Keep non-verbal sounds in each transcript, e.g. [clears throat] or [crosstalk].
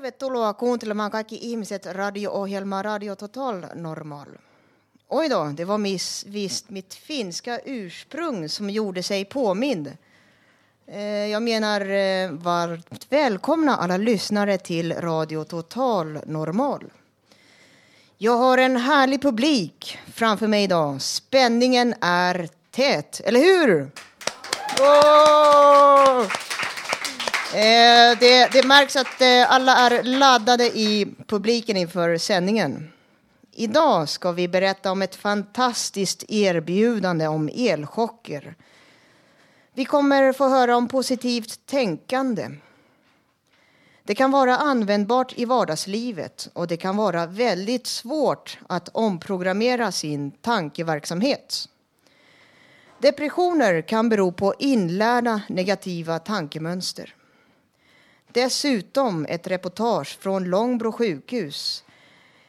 Tervetuloa kuuntelemaan kaikki ihmiset radio-ohjelmaa Radio Total Normal. Oj då, det var miss, visst mitt finska ursprung som gjorde sig påmind. Eh, jag menar eh, varmt välkomna alla lyssnare till Radio Total Normal. Jag har en härlig publik framför mig idag. Spänningen är tät, eller hur? Oh! Eh, det, det, märks att eh, alla är laddade i publiken inför sändningen. Idag ska vi berätta om ett fantastiskt erbjudande om elchocker. Vi kommer få höra om positivt tänkande. Det kan vara användbart i vardagslivet och det kan vara väldigt svårt att omprogrammera sin tankeverksamhet. Depressioner kan bero på inlärda negativa tankemönster. Dessutom ett reportage från Långbro sjukhus.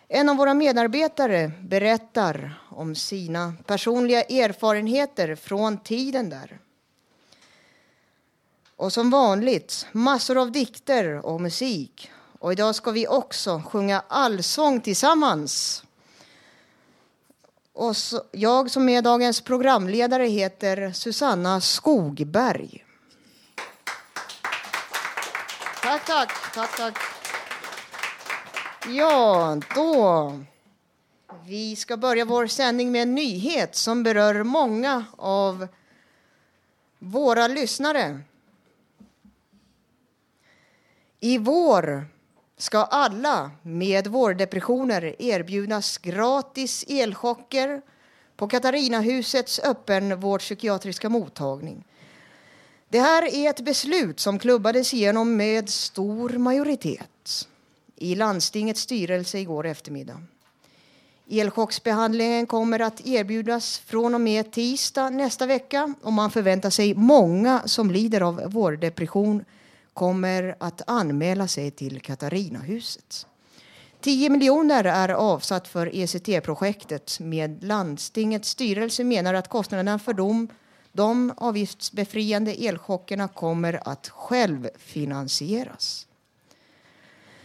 En av våra medarbetare berättar om sina personliga erfarenheter från tiden där. Och som vanligt, massor av dikter och musik. Och idag ska vi också sjunga allsång tillsammans. Och så, jag som är dagens programledare heter Susanna Skogberg. Tack, tack, tack, tack. Ja, då. Vi ska börja vår sändning med en nyhet som berör många av våra lyssnare. I vår ska alla med vårdepressioner erbjudas gratis elchocker på Katarinahusets öppenvårdspsykiatriska mottagning. Det här är ett beslut som klubbades igenom med stor majoritet i landstingets styrelse igår eftermiddag. Elchocksbehandlingen kommer att erbjudas från och med tisdag nästa vecka och man förväntar sig många som lider av vårdepression kommer att anmäla sig till Katarinahuset. 10 miljoner är avsatt för ECT-projektet med landstingets styrelse menar att kostnaderna för dem de avgiftsbefriande elchockerna kommer att självfinansieras.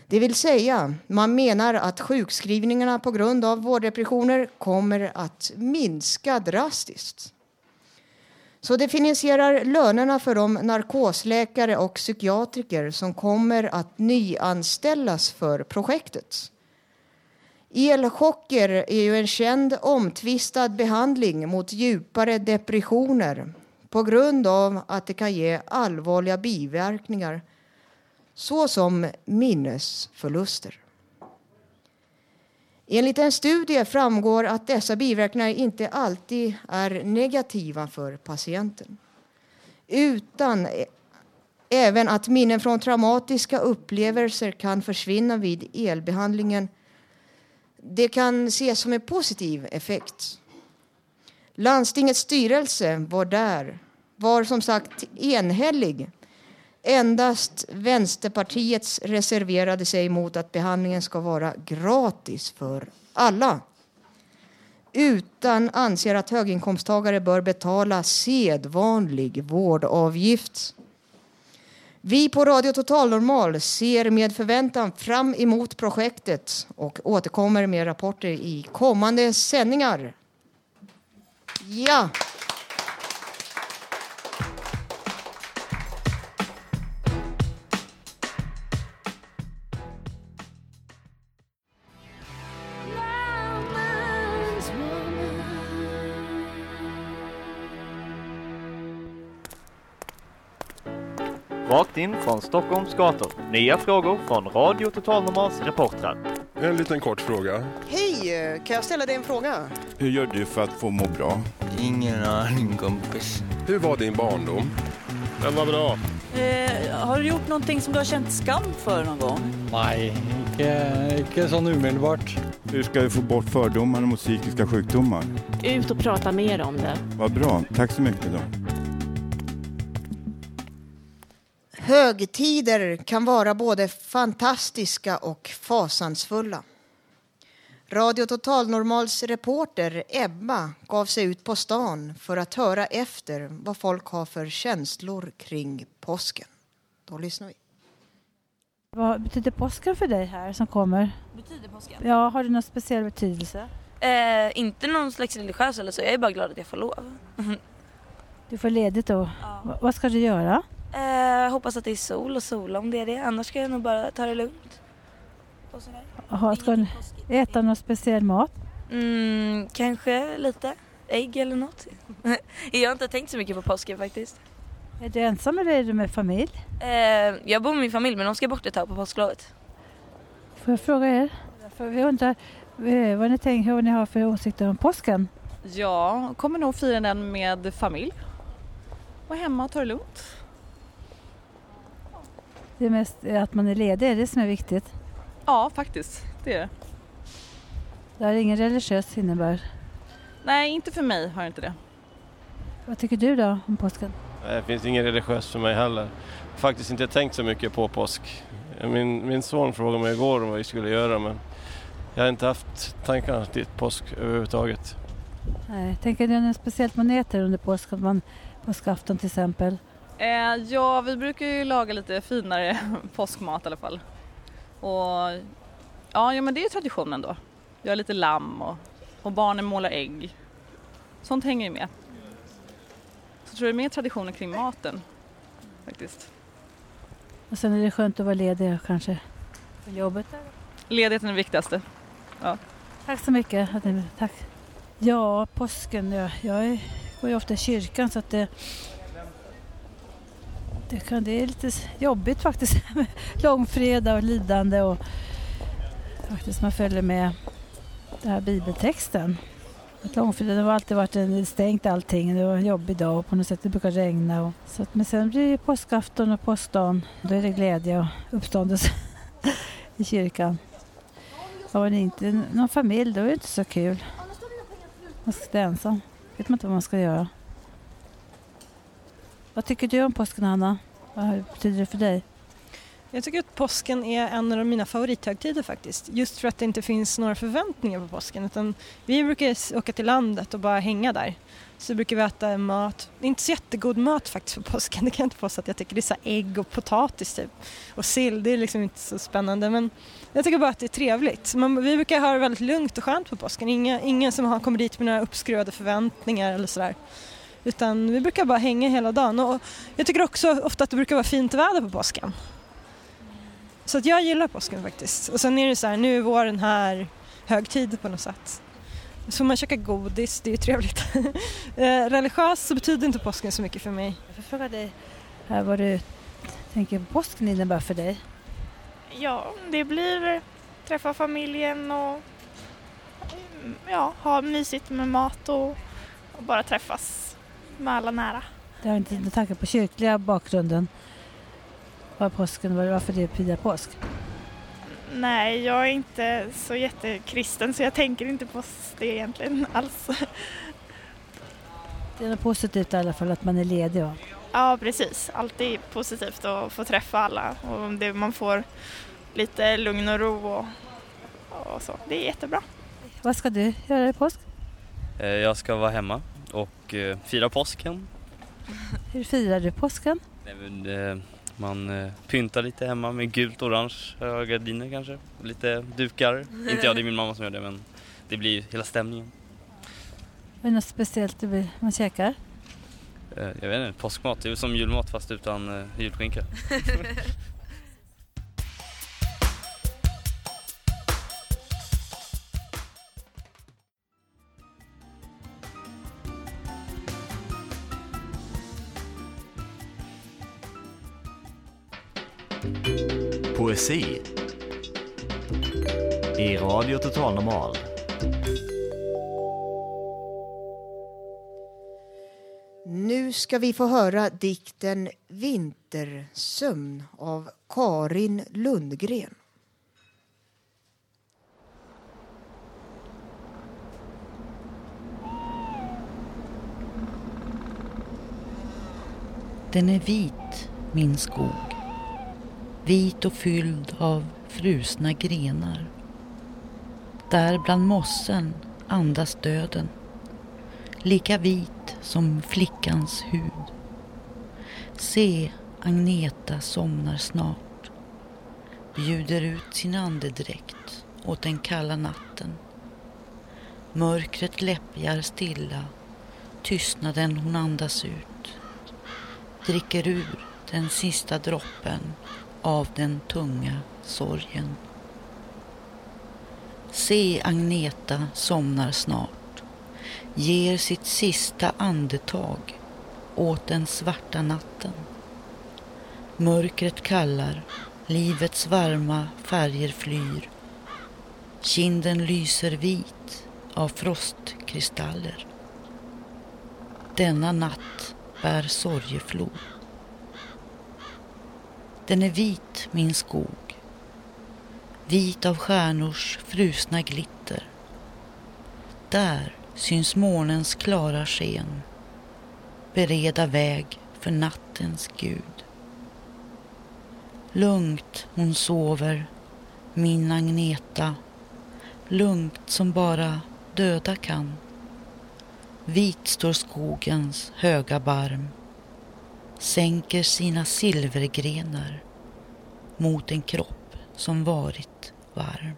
Det vill säga, man menar att sjukskrivningarna på grund av vårddepressioner kommer att minska drastiskt. Så det finansierar lönerna för de narkosläkare och psykiatriker som kommer att nyanställas för projektet. Elchocker är ju en känd omtvistad behandling mot djupare depressioner på grund av att det kan ge allvarliga biverkningar såsom minnesförluster. Enligt en studie framgår att dessa biverkningar inte alltid är negativa för patienten utan även att minnen från traumatiska upplevelser kan försvinna vid elbehandlingen det kan ses som en positiv effekt. Landstingets styrelse var där, var som sagt enhällig. Endast Vänsterpartiets reserverade sig mot att behandlingen ska vara gratis för alla. Utan anser att höginkomsttagare bör betala sedvanlig vårdavgift. Vi på Radio Total Normal ser med förväntan fram emot projektet och återkommer med rapporter i kommande sändningar. Ja. Rakt in från Stockholms gator. Nya frågor från Radio Total Normals reportrar. En liten kort fråga. Hej, kan jag ställa dig en fråga? Hur gör du för att få må bra? Ingen aning kompis. Hur var din barndom? Den var bra. Eh, har du gjort någonting som du har känt skam för någon gång? Nej, inte, inte så omedelbart. Hur ska vi få bort fördomar mot psykiska sjukdomar? Ut och prata mer om det. Vad bra, tack så mycket då. Högtider kan vara både fantastiska och fasansfulla. Radio Total Normals reporter Ebba gav sig ut på stan för att höra efter vad folk har för känslor kring påsken. Då lyssnar vi. Vad betyder påsken för dig här som kommer? Betyder påsken? Ja, har det någon speciell betydelse? Eh, inte någon slags religiös eller så, jag är bara glad att jag får lov. Du får ledigt då. Va- Vad ska du göra? Eh, hoppas att det är sol och sola om det är det, annars ska jag nog bara ta det lugnt. Och sådär. Aha, ska du äta någon speciell mat? Mm, kanske lite ägg eller något. [laughs] jag har inte tänkt så mycket på påsken faktiskt. Är du ensam eller är du med familj? Eh, jag bor med min familj men de ska bort ett tag på påsklovet. Får jag fråga er? För vi undrar eh, vad ni tänker, vad ni har för åsikter om påsken? Jag kommer nog fira den med familj. Vara hemma och ta det lugnt. Det är mest att man är ledig, är det som är viktigt. Ja, faktiskt. Det är det. Det har ingen religiös innebär. Nej, inte för mig har inte det. Vad tycker du då om påsken? Det finns ingen religiös för mig heller. Faktiskt inte tänkt så mycket på påsk. Min, min son frågade mig igår om vad vi skulle göra men jag har inte haft tankarna till påsk överhuvudtaget. Nej, tänker du något speciellt man äter under påsk? Man, påskafton till exempel? Eh, ja, vi brukar ju laga lite finare [laughs] påskmat i alla fall. Och ja, ja men det är traditionen då. Gör lite lamm och, och barnen målar ägg. Sånt hänger ju med. Så jag tror det är mer traditioner kring maten faktiskt. Och sen är det skönt att vara ledig kanske jobbet. Ledigheten är det viktigaste. Ja. Tack så mycket. Tack. Ja, påsken. Ja, jag går ju ofta i kyrkan så att det, det, kan, det är lite jobbigt faktiskt [laughs] med långfredag och lidande och faktiskt man följer med den här bibeltexten. Att långfredag har alltid varit en, stängt allting. Det var en jobbig dag och på något sätt det brukar regna. Och, så att, men sen blir det påskafton och påskdagen. Då är det glädje och uppståndelse [laughs] i kyrkan. Har man inte någon familj då är det inte så kul. Man sitter ensam. vet man inte vad man ska göra. Vad tycker du om påsken Hanna? Vad betyder det för dig? Jag tycker att påsken är en av mina favorithögtider faktiskt. Just för att det inte finns några förväntningar på påsken. Utan vi brukar åka till landet och bara hänga där. Så brukar vi äta mat, det är inte så jättegod mat faktiskt på påsken. [laughs] Det kan jag inte påstå att jag tycker. Det är så ägg och potatis typ. Och sill, det är liksom inte så spännande. Men jag tycker bara att det är trevligt. Man, vi brukar ha det väldigt lugnt och skönt på påsken. Inga, ingen som har, kommer dit med några uppskruvade förväntningar eller sådär. Utan vi brukar bara hänga hela dagen. Och jag tycker också ofta att det brukar vara fint väder på påsken. Så att jag gillar påsken faktiskt. Och sen är det så här, nu är våren här, högtid på något sätt. Så man käka godis, det är ju trevligt. [laughs] Eh, Religiöst så betyder inte påsken så mycket för mig. Jag får fråga dig här vad du tänker på påsken innebär för dig. Ja, det blir träffa familjen och mm, ja, ha mysigt med mat och, och bara träffas med alla nära. Det har inte med tanke på kyrkliga bakgrunden. Vad påsken, vad- varför det firar påsk. Nej, jag är inte så jättekristen så jag tänker inte på det egentligen [laughs] alls. Det är något positivt i alla fall att man är ledig. va? Ja, precis. Alltid positivt att få träffa alla och om det, man får lite lugn och ro och, och så. Det är jättebra. Vad ska du göra i påsk? Eh, Jag ska vara hemma och eh, fira påsken. [laughs] Hur firar du påsken? Nej, men, eh, Man eh, pyntar lite hemma med gult och orange gardiner kanske. Lite dukar. [laughs] Inte jag, det är min mamma som gör det men det blir hela stämningen. Är det något speciellt du vill, man käkar? Jag vet inte, påskmat. Det är som julmat fast utan julskinka. [laughs] Poesi i Radio Total Normal. Nu ska vi få höra dikten Vintersömn av Karin Lundgren. Den är vit, min skog. Vit och fylld av frusna grenar. Där bland mossen andas döden. Lika vit som flickans hud. Se, Agneta somnar snart. Bjuder ut sin andedräkt åt den kalla natten. Mörkret läppjar stilla, tystnaden hon andas ut. Dricker ur den sista droppen av den tunga sorgen. Se Agneta somnar snart, ger sitt sista andetag åt den svarta natten. Mörkret kallar, livets varma färger flyr. Kinden lyser vit av frostkristaller. Denna natt bär sorgeflod. Den är vit, min skog. Vit av stjärnors frusna glitter. Där syns månens klara sken. Bereda väg för nattens Gud. Lugnt hon sover, min Agneta. Lugnt som bara döda kan. Vit står skogens höga barm sänker sina silvergrenar mot en kropp som varit varm.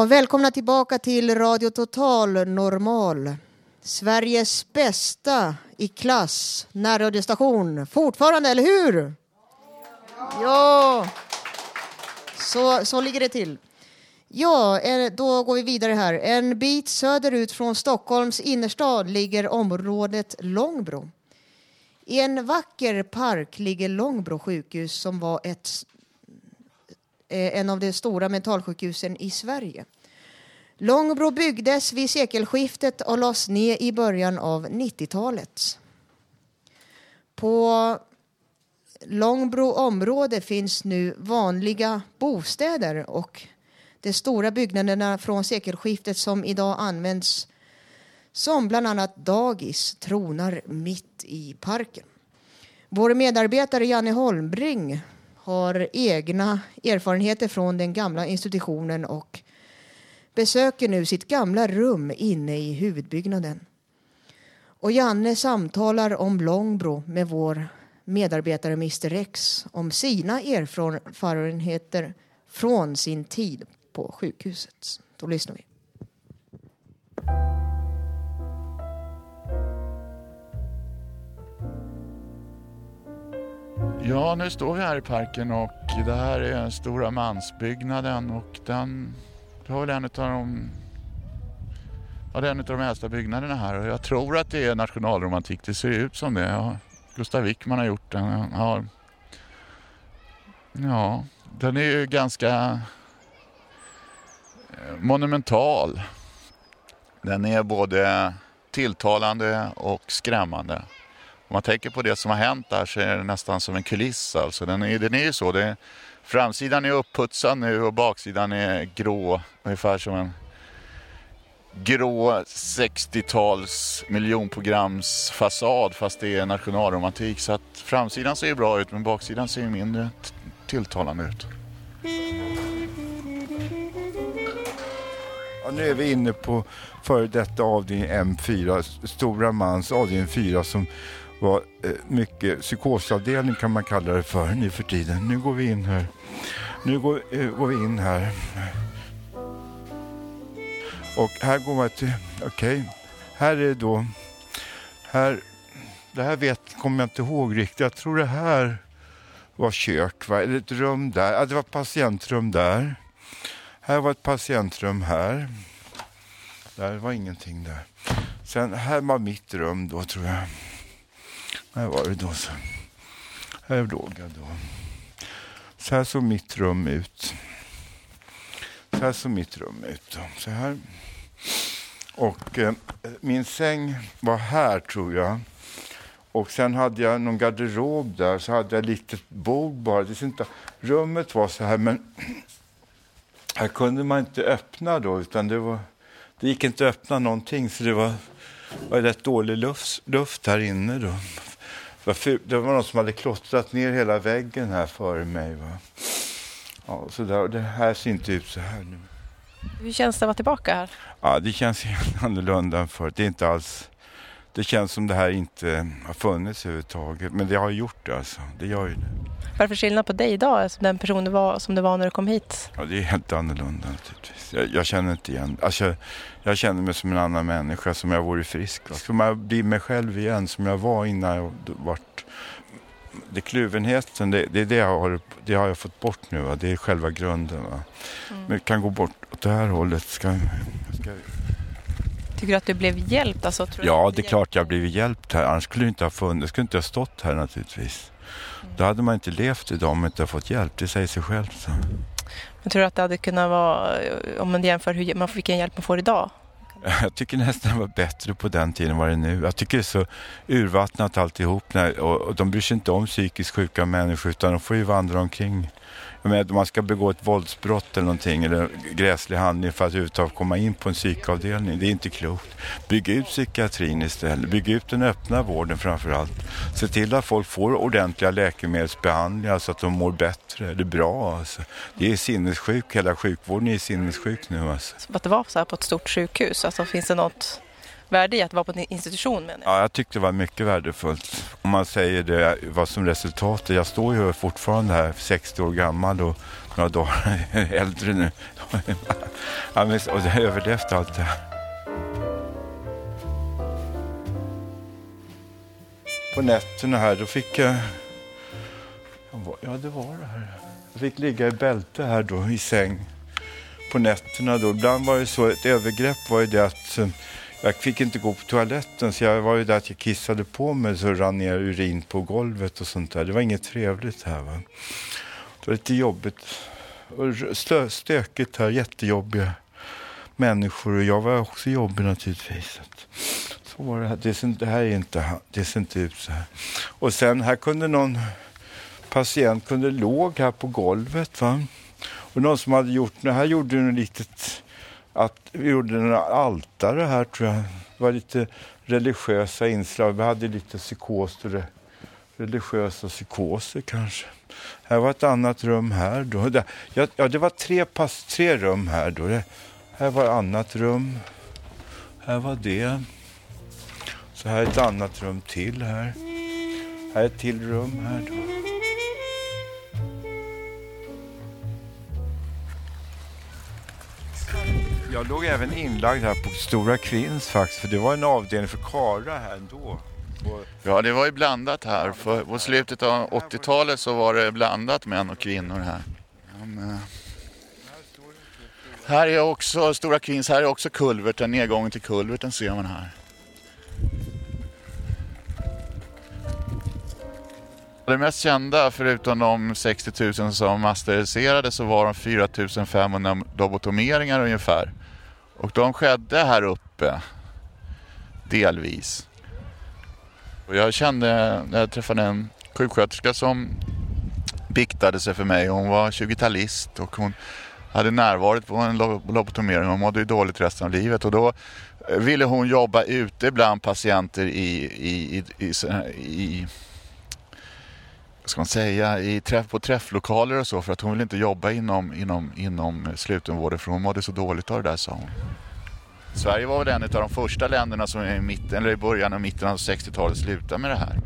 Ja, välkomna tillbaka till Radio Total Normal. Sveriges bästa i klass närradiostation. Fortfarande, eller hur? Ja, så, så ligger det till. Ja, eh, då går vi vidare här. En bit söderut från Stockholms innerstad ligger området Långbro. I en vacker park ligger Långbro sjukhus som var ett Eh, en av de stora mentalsjukhusen i Sverige. Långbro byggdes vid sekelskiftet och lades ner i början av 90-talet. På Långbro område finns nu vanliga bostäder och de stora byggnaderna från sekelskiftet som idag används som bland annat dagis tronar mitt i parken. Vår medarbetare Janne Holmbring har egna erfarenheter från den gamla institutionen och besöker nu sitt gamla rum inne i huvudbyggnaden. Och Janne samtalar om Långbro med vår medarbetare Mr X om sina erfarenheter från sin tid på sjukhuset. Då lyssnar vi. Ja, nu står vi här i parken och det här är den stora mansbyggnaden och den det var väl en av de Ja, det är en av de äldsta byggnaderna här och jag tror att det är nationalromantik. Det ser ut som det. Ja, Gustav Wickman har gjort den. Ja, ja, den är ju ganska eh, monumental. Den är både tilltalande och skrämmande. Om man tänker på det som har hänt där så är det nästan som en kuliss. Alltså. Den, är, den är ju så. Det, framsidan är uppputsad nu och baksidan är grå. Ungefär som en grå 60-tals miljonprogramsfasad fast det är nationalromantik. Så att framsidan ser ju bra ut men baksidan ser ju mindre tilltalande ut. Ja, nu är vi inne på före detta avdelning M4, Stora Mans avdelning 4 som var eh, mycket psykosavdelning kan man kalla det för nu för tiden. Nu går vi in här. Nu går, eh, går vi in här. Och här går man till, okej, okay. här är då Här, det här vet, kommer jag inte ihåg riktigt. Jag tror det här var kök, va? eller ett rum där. Ja, det var patientrum där. Här var ett patientrum här. Där var ingenting där. Sen här var mitt rum då tror jag. Här var det då. Så. Här låg jag då. Så här såg mitt rum ut. Så här såg mitt rum ut. Då. Så här. Och eh, min säng var här tror jag. Och sen hade jag någon garderob där, så hade jag ett litet bord bara. Det inte, rummet var så här, men [clears throat] här kunde man inte öppna då, utan det, var, det gick inte att öppna någonting, så det var, var rätt dålig luft, luft här inne då. Det var någon som hade klottrat ner hela väggen här före mig. Va? Ja, så där, det här ser inte ut så här nu. Hur känns det att vara tillbaka här? Ja, det känns [laughs] helt annorlunda än förut. Det är inte alls... Det känns som det här inte har funnits överhuvudtaget. Men det har gjort det alltså. Det gör ju det. Vad är det för skillnad på dig idag som den person du var, som du var när du kom hit? Ja, det är helt annorlunda naturligtvis. Jag, jag känner inte igen. Alltså, jag, jag känner mig som en annan människa, som jag vore frisk. Som jag blir mig själv igen, som jag var innan jag vart det kluvenheten, det, det, det, jag har, det har jag fått bort nu. Va? Det är själva grunden. Va? Mm. Men kan gå bort åt det här hållet. Ska, ska... Tycker du att du blev hjälpt? Alltså, ja, det är klart jag blev hjälpt här. Annars skulle det inte ha funnits. skulle inte ha stått här naturligtvis. Då hade man inte levt idag om man inte har fått hjälp. Det säger sig självt. Men tror du att det hade kunnat vara, om man jämför hur man, vilken hjälp man får idag? [laughs] Jag tycker nästan det var bättre på den tiden än vad det är nu. Jag tycker det är så urvattnat alltihop. När, och, och de bryr sig inte om psykiskt sjuka människor utan de får ju vandra omkring jag om man ska begå ett våldsbrott eller någonting eller gräslig handling för att överhuvudtaget komma in på en psykavdelning. Det är inte klokt. Bygg ut psykiatrin istället. Bygg ut den öppna vården framför allt. Se till att folk får ordentliga läkemedelsbehandlingar så att de mår bättre eller bra. Alltså. Det är sinnessjuk, hela sjukvården är sinnessjuk nu. Alltså. Att det var så här på ett stort sjukhus, alltså finns det något värde i att vara på en institution menar jag. Ja, jag tyckte det var mycket värdefullt. Om man säger det, vad som resultatet. Jag står ju fortfarande här, 60 år gammal och några dagar [laughs] äldre nu. [laughs] ja, men, och jag har överlevt allt det här. På nätterna här, då fick jag... Ja, det var det här. Jag fick ligga i bälte här då, i säng på nätterna då. Ibland var det så, ett övergrepp var ju det att eh, jag fick inte gå på toaletten så jag var ju där att jag kissade på mig så rann ner urin på golvet och sånt där. Det var inget trevligt här. Va? Det var lite jobbigt och stö, stökigt här, jättejobbiga människor och jag var också jobbig naturligtvis. Så var det här. Det, ser, det här är inte, det ser inte ut så här. Och sen här kunde någon patient kunde låg här på golvet. Va? Och någon som hade gjort, här gjorde något litet att vi gjorde några altare här tror jag. Det var lite religiösa inslag. Vi hade lite psykoser, religiösa psykoser kanske. Här var ett annat rum här då. Ja, det var tre, pass, tre rum här då. Det, här var ett annat rum. Här var det. Så här är ett annat rum till här. Här är ett till rum här då. Jag låg även inlagd här på Stora Kvinns faktiskt, för det var en avdelning för kara här ändå. Ja, det var ju blandat här. För på slutet av 80-talet så var det blandat män och kvinnor här. Men, här är också Stora Kvinns, här är också kulverten, nedgången till kulverten ser man här. Det mest kända, förutom de 60 000 som masteriserades, så var de 4 500 lobotomeringar ungefär. Och de skedde här uppe, delvis. Och jag kände, när jag träffade en sjuksköterska som biktade sig för mig. Hon var 20-talist och hon hade närvarit på en lobotomering. Hon mådde ju dåligt resten av livet och då eh, ville hon jobba ute bland patienter i, i, i, i, i ska man säga, i träff, på träfflokaler och så för att hon ville inte jobba inom, inom, inom slutenvården för hon mådde så dåligt av det där sa hon. Sverige var väl en av de första länderna som i, mitten, eller i början och mitten av 60-talet slutade med det här.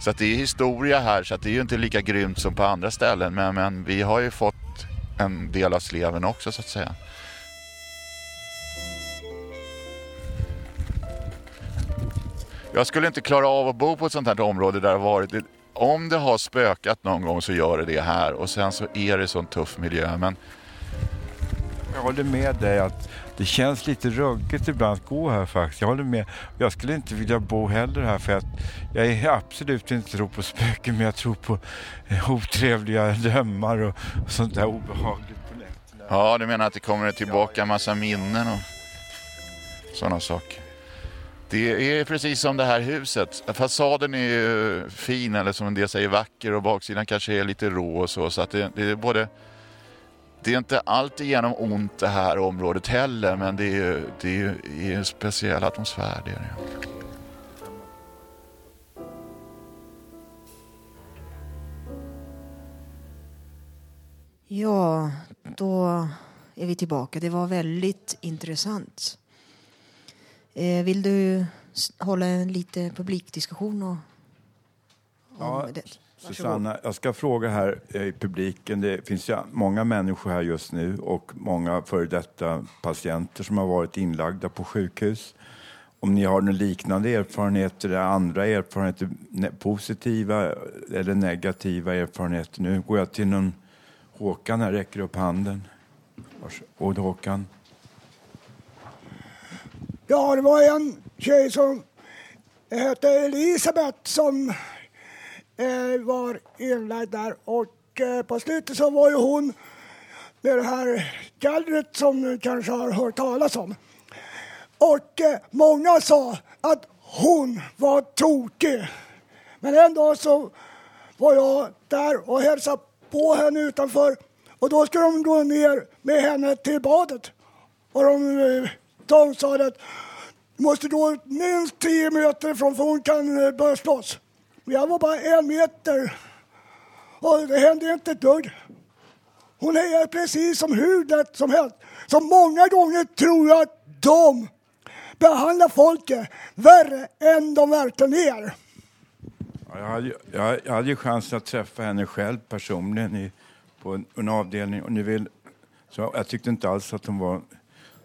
Så att det är historia här så att det är ju inte lika grymt som på andra ställen men, men vi har ju fått en del av sleven också så att säga. Jag skulle inte klara av att bo på ett sånt här område där det har varit... Om det har spökat någon gång så gör det det här och sen så är det sån tuff miljö. Men Jag håller med dig att det känns lite ruggigt ibland att gå här faktiskt. Jag håller med. Jag skulle inte vilja bo heller här för att jag är absolut inte tror på spöken men jag tror på eh, otrevliga drömmar och, och sånt där obehagligt på nätterna. ja, du menar att det kommer tillbaka en massa minnen och sådana saker. Det är precis som det här huset. Fasaden är ju fin eller som en del säger vacker och baksidan kanske är lite rå och så. Så att det, det är både det är inte alltigenom ont det här området heller men det är ju det är, ju- det är en speciell atmosfär. Det är det. Ja, då är vi tillbaka. Det var väldigt intressant. Eh, vill du hålla en lite publikdiskussion? Och, Ja? Susanna, jag ska fråga här eh, i publiken. Det finns ju många människor här just nu och många före detta patienter som har varit inlagda på sjukhus. Om ni har några liknande erfarenheter, eller andra erfarenheter, positiva eller negativa erfarenheter. Nu går jag till någon Håkan här, räcker upp handen. Varsågod Håkan. Ja, det var en tjej som eh, hette Elisabeth som eh, var inlagd där och eh, på slutet så var ju hon med det här gallret som du kanske har hört talas om. Och eh, många sa att hon var tokig. Men en dag så var jag där och hälsade på henne utanför och då skulle de gå ner med henne till badet. Och de, eh, de sa att du måste gå minst 10 meter ifrån för hon kan eh, börja slåss. Jag var bara en meter och det hände inte ett dugg. Hon är precis som hur lätt som helst. Så många gånger tror jag att de behandlar folket värre än de verkligen är. Jag hade, jag, jag hade ju chansen att träffa henne själv personligen i, på en, en avdelning. Och ni vill, så jag tyckte inte alls att hon var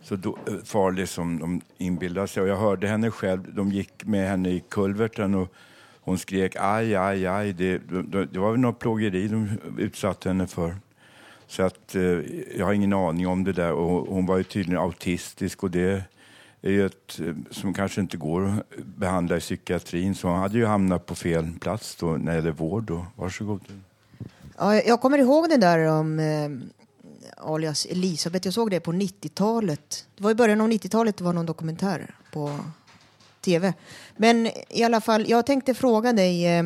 så då, eh, farlig som de inbillade sig. Och jag hörde henne själv, de gick med henne i kulverten och hon skrek aj, aj, aj. Det, det, det var väl något plågeri de utsatte henne för. Så att eh, jag har ingen aning om det där. Och hon var ju tydligen autistisk och det är ju ett eh, som kanske inte går att behandla i psykiatrin. Så hon hade ju hamnat på fel plats då när det gäller vård. Då. Varsågod. Ja, jag kommer ihåg det där om eh, alias Elisabeth. Jag såg det på 90-talet. Det var i början av 90-talet det var någon dokumentär på tv. Men i alla fall, jag tänkte fråga dig. Eh,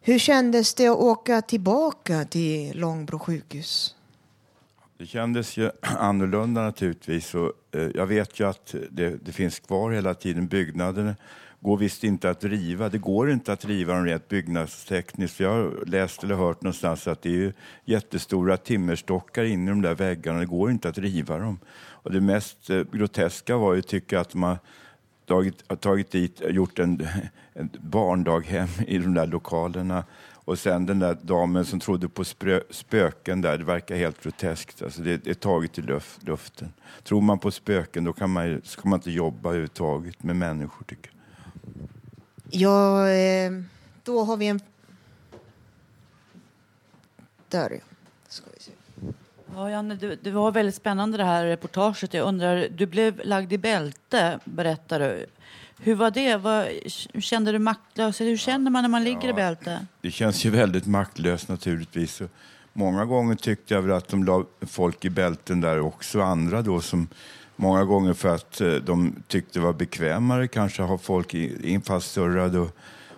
hur kändes det att åka tillbaka till Långbro sjukhus? Det kändes ju [clears throat] annorlunda naturligtvis. Och, eh, jag vet ju att det, det finns kvar hela tiden. Byggnaderna går visst inte att riva. Det går inte att riva dem rent byggnadstekniskt. Jag har läst eller hört någonstans att det är ju jättestora timmerstockar inne i de där väggarna. Det går inte att riva dem. Och det mest eh, groteska var ju, tycker jag, att man tagit, har tagit dit, gjort en, [laughs] en barndaghem i de där lokalerna. Och sen den där damen som trodde på sprö, spöken där, det verkar helt groteskt. Alltså det, det är taget i luft, luften. Tror man på spöken då kan man, ska man inte jobba överhuvudtaget med människor tycker jag. Ja, eh, då har vi en... Där ja. Ska vi se. Ja, Janne, det, det var väldigt spännande det här reportaget. Jag undrar, du blev lagd i bälte, berättar du. Hur var det? Vad, kände du maktlös? Hur känner man när man ligger i bälte? Det känns ju väldigt maktlöst naturligtvis. Många gånger tyckte jag väl att de la folk i bälten där också, andra då som många gånger för att eh, de tyckte det var bekvämare kanske ha folk infastsurrade. Och,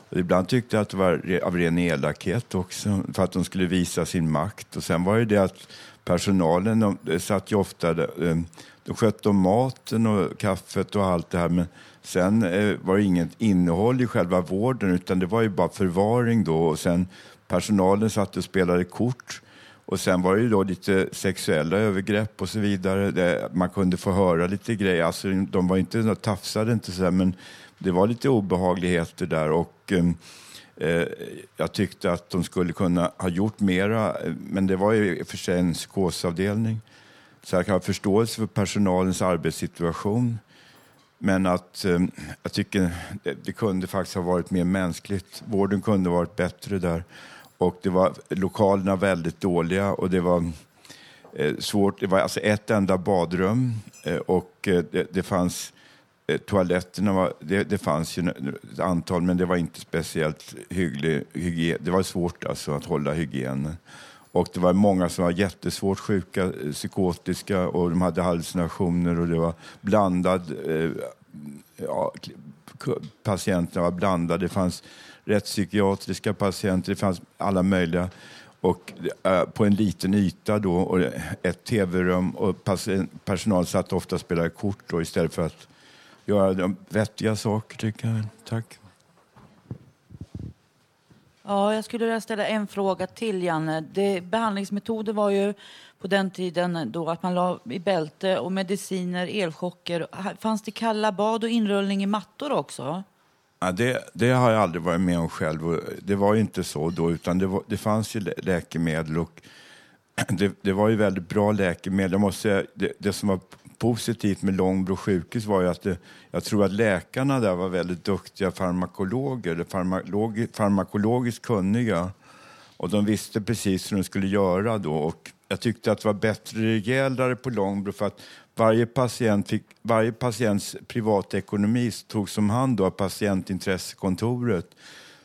och ibland tyckte jag att det var av ren elakhet också för att de skulle visa sin makt. Och sen var det det att personalen, de, de satt ju ofta eh, de skötte om maten och kaffet och allt det här men sen eh, var det inget innehåll i själva vården utan det var ju bara förvaring då och sen personalen satt och spelade kort och sen var det ju då lite sexuella övergrepp och så vidare. Det, man kunde få höra lite grejer. Alltså, de var inte, de tafsade inte så här, men det var lite obehagligheter där. Och, ehm, eh, jag tyckte att de skulle kunna ha gjort mera, men det var ju i och för sig en psykosavdelning. Så jag kan ha förståelse för personalens arbetssituation. Men att eh, jag tycker det, det kunde faktiskt ha varit mer mänskligt. Vården kunde ha varit bättre där. Och det var lokalerna väldigt dåliga och det var eh, svårt. Det var alltså ett enda badrum eh, och eh, det, det fanns eh, toaletterna var, det, det fanns ju ett antal, men det var inte speciellt hygglig hygien. Det var svårt alltså att hålla hygienen. Och det var många som var jättesvårt sjuka, eh, psykotiska och de hade hallucinationer och det var blandad, eh, ja, patienterna var blandade. Det fanns rättspsykiatriska patienter, det fanns alla möjliga. Och eh, på en liten yta då, och ett tv-rum och personal satt ofta och spelade kort då, istället för att göra de vettiga saker, tycker jag. Tack. Ja, jag skulle vilja ställa en fråga till, Janne. Det, behandlingsmetoder var ju på den tiden då att man la i bälte och mediciner, elchocker. Fanns det kalla bad och inrullning i mattor också? Ja, det, det har jag aldrig varit med om själv. Det var ju inte så då, utan det, var, det fanns ju lä- läkemedel och [clears throat] det, det var ju väldigt bra läkemedel. Jag måste säga, det, det som var positivt med Långbro sjukhus var ju att det, jag tror att läkarna där var väldigt duktiga farmakologer, eller farmakologi, farmakologiskt kunniga. Och de visste precis hur de skulle göra då. Och jag tyckte att det var bättre rejälare på Långbro för att varje, patient fick, varje patients privatekonomi togs om hand då av patientintressekontoret.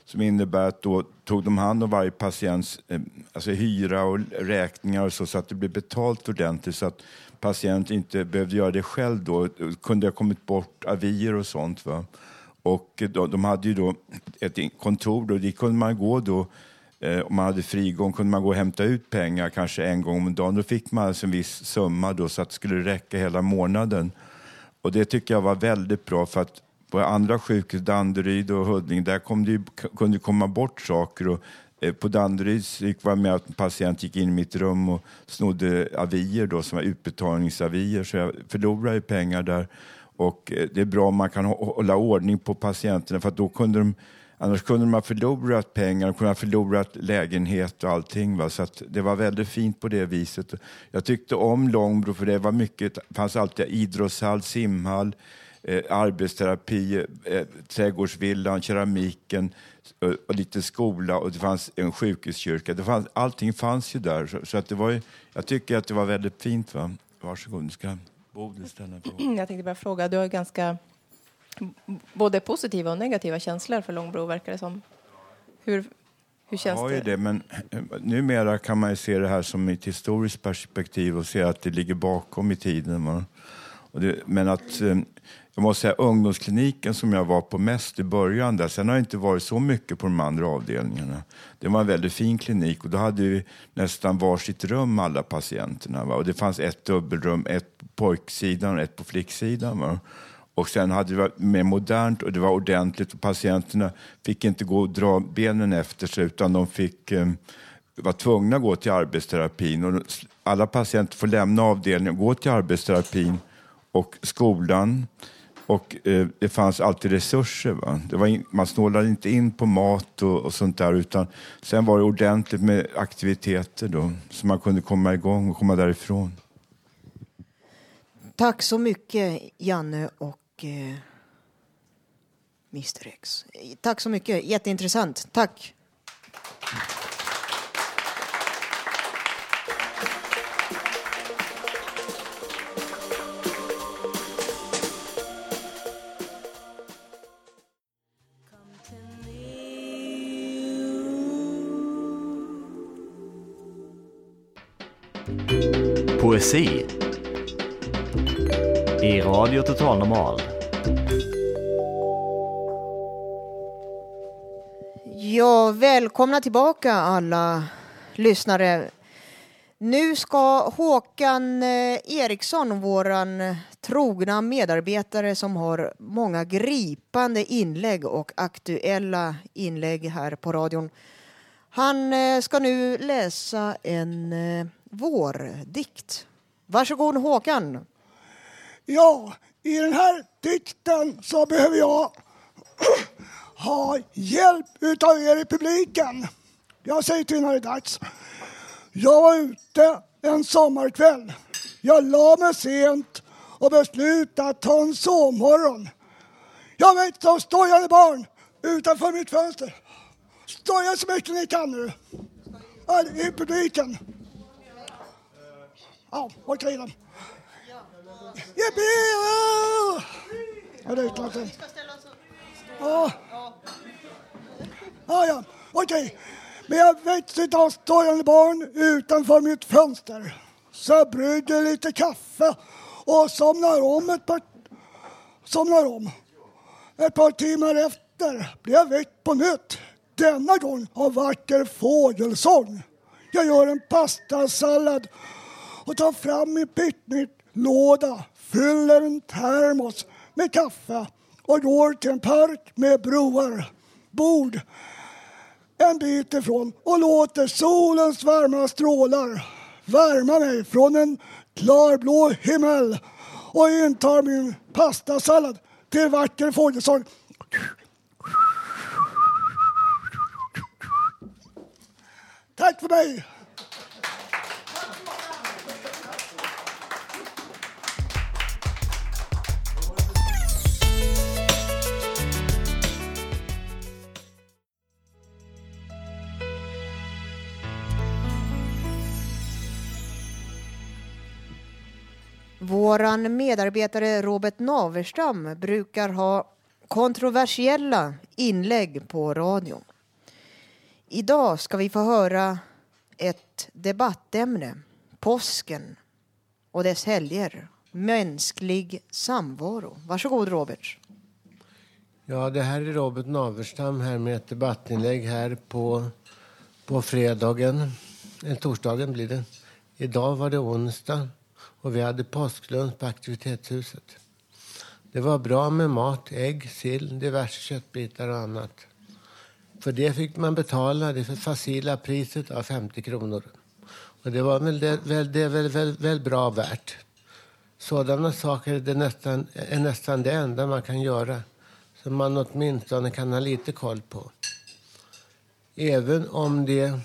Som innebär att då tog de hand om varje patients eh, alltså hyra och räkningar och så, så att det blev betalt ordentligt så att patienten inte behövde göra det själv då. Det kunde ha kommit bort avier och sånt. Va? Och då, de hade ju då ett kontor då, dit kunde man gå då Eh, om man hade frigång kunde man gå och hämta ut pengar kanske en gång om dagen. Då fick man alltså en viss summa då, så att det skulle räcka hela månaden. Och det tycker jag var väldigt bra för att på andra sjukhus, Danderyd och Huddinge, där kom det ju, kunde det komma bort saker. Och, eh, på Danderyd gick det med att en patient gick in i mitt rum och snodde avier då, som var utbetalningsavier, så jag förlorade ju pengar där. Och eh, det är bra om man kan hålla ordning på patienterna för att då kunde de Annars kunde de ha förlorat pengar, de kunde ha förlorat lägenhet och allting. Va? Så att det var väldigt fint på det viset. Jag tyckte om Långbro för det var mycket, det fanns alltid idrottshall, simhall, eh, arbetsterapi, eh, eh trädgårdsvillan, keramiken och, och lite skola och det fanns en sjukhuskyrka. Det fanns, allting fanns ju där. Så, så att det var ju, jag tycker att det var väldigt fint. Va? Varsågod, nu ska Bodil ställa en fråga. Jag tänkte bara fråga, du har ganska både positiva och negativa känslor för Långbro verkar det som. Hur, hur känns ju det? det, men eh, numera kan man se det här som ett historiskt perspektiv och se att det ligger bakom i tiden. Det, men att, eh, jag måste säga ungdomskliniken som jag var på mest i början där, sen har jag inte varit så mycket på de andra avdelningarna. Det var en väldigt fin klinik och då hade vi nästan varsitt rum alla patienterna. Va? Och det fanns ett dubbelrum, ett på pojksidan och ett på flicksidan. Va? Och sen hade det varit mer modernt och det var ordentligt och patienterna fick inte gå och dra benen efter sig utan de fick eh, var tvungna att gå till arbetsterapin. Och alla patienter får lämna avdelningen och gå till arbetsterapin och skolan. Och eh, det fanns alltid resurser. Va? Det var in, man snålade inte in på mat och, och sånt där utan sen var det ordentligt med aktiviteter då så man kunde komma igång och komma därifrån. Tack så mycket, Janne och eh, Mr X. Tack så mycket, jätteintressant. Tack. Poesi i Radio Total Normal. Ja, välkomna tillbaka alla lyssnare. Nu ska Håkan eh, Eriksson, våran trogna medarbetare som har många gripande inlägg och aktuella inlägg här på radion. Han eh, ska nu läsa en eh, vårdikt. Varsågod Håkan. Ja, i den här dikten så behöver jag [clears throat] ha hjälp utav er i publiken. Jag säger till när det är dags. Jag var ute en sommarkväll. Jag la mig sent och beslutade att ta en sovmorgon. Jag vet som stojande barn utanför mitt fönster. Stoja så mycket ni kan nu. I publiken. Ja, okej då. Jippi! Ja, det är klart det. Ja. Ja, ja, okej. Men jag vet idag stojande barn utanför mitt fönster. Så jag brygger lite kaffe och somnar om ett par... Somnar om. Ett par timmar efter blir jag väckt på nytt. Denna gång av vacker fågelsång. Jag gör en pastasallad och tar fram min Låda, fyller en termos med kaffe och går till en park med broar, bord en bit ifrån och låter solens varma strålar värma mig från en klarblå himmel och intar min pastasallad till vacker fågelsång. Tack för mig! Våran medarbetare Robert Naverstam brukar ha kontroversiella inlägg på radio. Idag ska vi få höra ett debattämne, påsken och dess helger, mänsklig samvaro. Varsågod Robert. Ja, det här är Robert Naverstam här med ett debattinlägg här på, på fredagen, eller torsdagen blir det. Idag var det onsdag och vi hade påsklunch på aktivitetshuset. Det var bra med mat, ägg, sill, diverse köttbitar och annat. För det fick man betala det för facila priset av 50 kronor. Och det var väl, det, väl, det väl, väl, väl bra värt. Sådana saker är, det nästan, är nästan det enda man kan göra som man åtminstone kan ha lite koll på. Även om det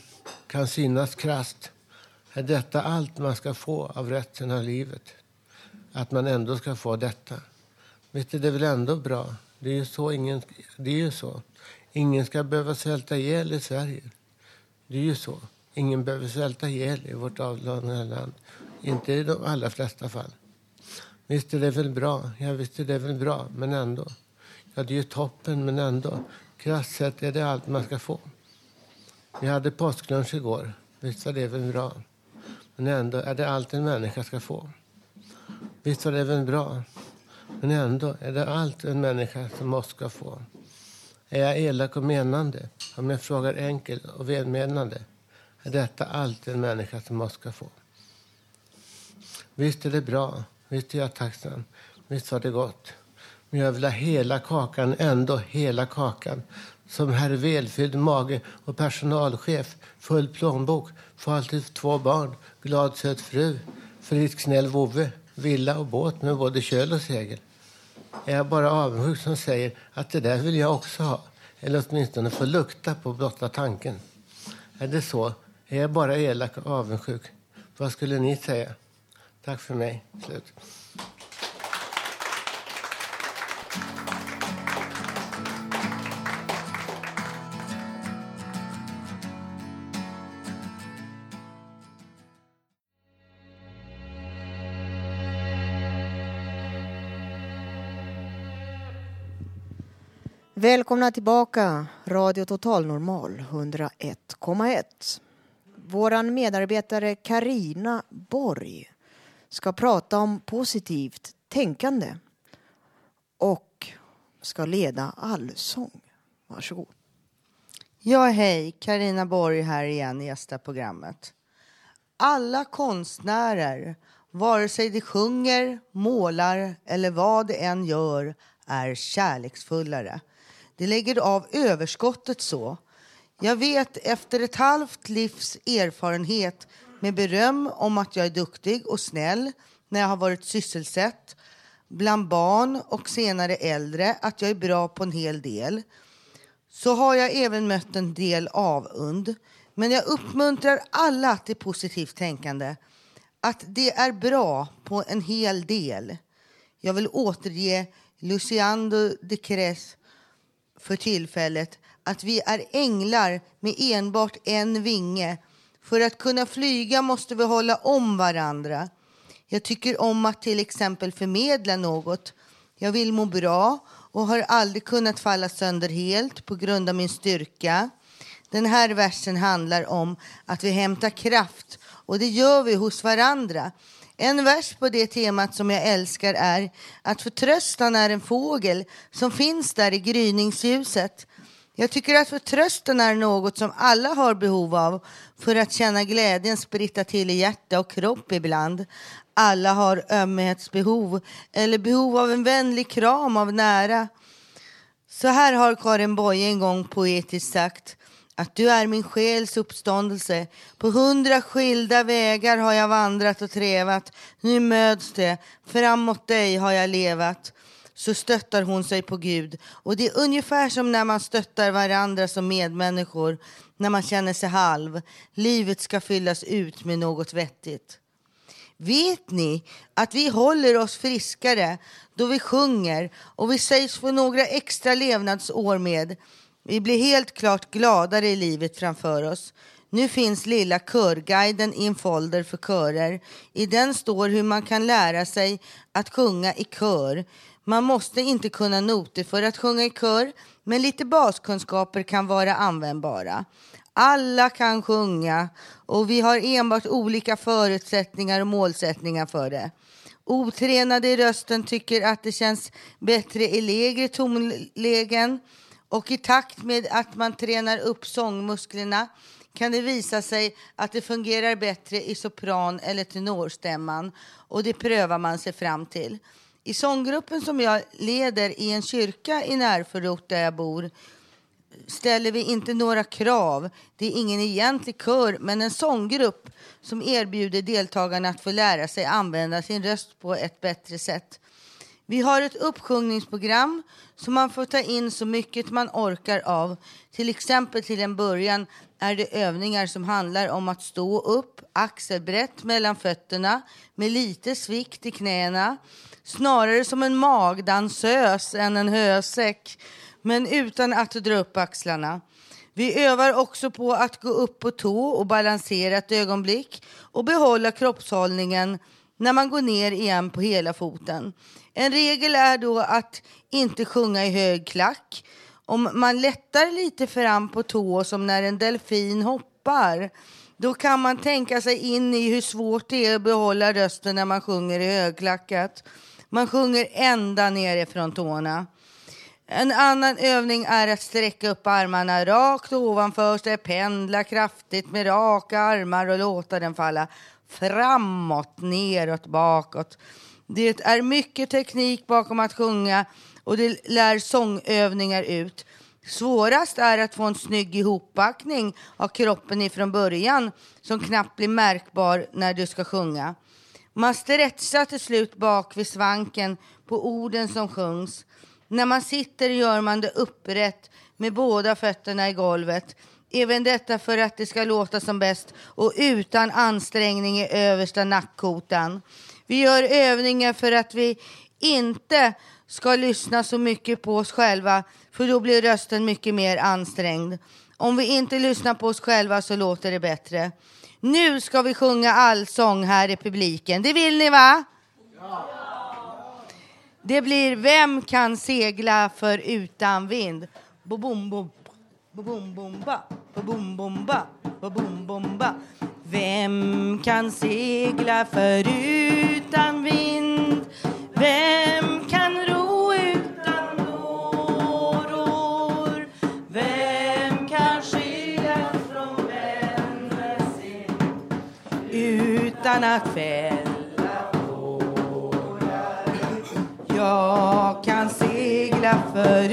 kan synas krast är detta allt man ska få av resten av livet. Att man ändå ska få detta. Visst är det väl ändå bra? Det är ju så. Ingen, det är ju så. Ingen ska behöva svälta ihjäl i Sverige. Det är ju så. Ingen behöver svälta ihjäl i vårt avlånga land. Inte i de allra flesta fall. Visst är det väl bra? Ja, visst är det väl bra, men ändå. Ja, det är ju toppen, men ändå. Krasst sett är det allt man ska få. Vi hade påsklunch igår. Visst var det väl bra? Men ändå är det allt en människa ska få. Visst var det väl bra? Men ändå är det allt en människa som måste ska få. Är jag elak och menande? Om jag frågar enkel och välmenande är detta allt en människa som måste ska få. Visst är det bra. Visst är jag tacksam. Visst var det gott. Men jag vill ha hela kakan, ändå hela kakan. Som herr välfylld mage och personalchef, full plånbok, får alltid två barn, glad söt fru, frisk snäll vovve, villa och båt med både köl och segel. Är jag bara avundsjuk som säger att det där vill jag också ha? Eller åtminstone få lukta på blotta tanken. Är det så? Är jag bara elak och avundsjuk? Vad skulle ni säga? Tack för mig. Slut. Välkomna tillbaka, Radio Total Normal 101,1. Vår medarbetare Karina Borg ska prata om positivt tänkande och ska leda allsång. Varsågod. Ja, hej. Karina Borg här igen i gästar programmet. Alla konstnärer, vare sig de sjunger, målar eller vad de än gör, är kärleksfullare. De lägger av överskottet så. Jag vet efter ett halvt livs erfarenhet med beröm om att jag är duktig och snäll när jag har varit sysselsatt bland barn och senare äldre att jag är bra på en hel del så har jag även mött en del avund. Men jag uppmuntrar alla till positivt tänkande. Att det är bra på en hel del. Jag vill återge Luciano de Cres för tillfället att vi är änglar med enbart en vinge. För att kunna flyga måste vi hålla om varandra. Jag tycker om att till exempel förmedla något. Jag vill må bra och har aldrig kunnat falla sönder helt på grund av min styrka. Den här versen handlar om att vi hämtar kraft och det gör vi hos varandra. En vers på det temat som jag älskar är att förtröstan är en fågel som finns där i gryningsljuset. Jag tycker att förtröstan är något som alla har behov av för att känna glädjen spritta till i hjärta och kropp ibland. Alla har ömhetsbehov eller behov av en vänlig kram av nära. Så här har Karin Boye en gång poetiskt sagt att du är min själs uppståndelse. På hundra skilda vägar har jag vandrat och trevat. Nu möts det, framåt dig har jag levat. Så stöttar hon sig på Gud. Och det är ungefär som när man stöttar varandra som medmänniskor. När man känner sig halv. Livet ska fyllas ut med något vettigt. Vet ni att vi håller oss friskare då vi sjunger och vi sägs få några extra levnadsår med? Vi blir helt klart gladare i livet framför oss. Nu finns lilla körguiden i en folder för körer. I den står hur man kan lära sig att sjunga i kör. Man måste inte kunna noter för att sjunga i kör, men lite baskunskaper kan vara användbara. Alla kan sjunga och vi har enbart olika förutsättningar och målsättningar för det. Otränade i rösten tycker att det känns bättre i lägre tonlägen och i takt med att man tränar upp sångmusklerna kan det visa sig att det fungerar bättre i sopran eller tenorstämman och det prövar man sig fram till. I sånggruppen som jag leder i en kyrka i närförort där jag bor ställer vi inte några krav. Det är ingen egentlig kör, men en sånggrupp som erbjuder deltagarna att få lära sig använda sin röst på ett bättre sätt. Vi har ett uppsjungningsprogram som man får ta in så mycket man orkar av. Till exempel till en början är det övningar som handlar om att stå upp axelbrett mellan fötterna med lite svikt i knäna. Snarare som en magdansös än en hösäck, men utan att dra upp axlarna. Vi övar också på att gå upp på tå och balansera ett ögonblick och behålla kroppshållningen när man går ner igen på hela foten. En regel är då att inte sjunga i hög klack. Om man lättar lite fram på tå som när en delfin hoppar då kan man tänka sig in i hur svårt det är att behålla rösten när man sjunger i högklackat. Man sjunger ända nerifrån tårna. En annan övning är att sträcka upp armarna rakt ovanför sig, pendla kraftigt med raka armar och låta den falla framåt, neråt, bakåt. Det är mycket teknik bakom att sjunga och det lär sångövningar ut. Svårast är att få en snygg ihopbackning av kroppen ifrån början som knappt blir märkbar när du ska sjunga. Man stretchar till slut bak vid svanken på orden som sjungs. När man sitter gör man det upprätt med båda fötterna i golvet. Även detta för att det ska låta som bäst och utan ansträngning i översta nackkotan. Vi gör övningar för att vi inte ska lyssna så mycket på oss själva för då blir rösten mycket mer ansträngd. Om vi inte lyssnar på oss själva så låter det bättre. Nu ska vi sjunga allsång här i publiken. Det vill ni va? Ja. Det blir Vem kan segla för utan vind? Bo bom bom bo bom bom ba bo bom bom ba bo bom bom ba vem kan segla förutan vind? Vem kan ro utan åror? Vem kan skiljas från vänner sin utan att fälla tårar? Jag kan segla för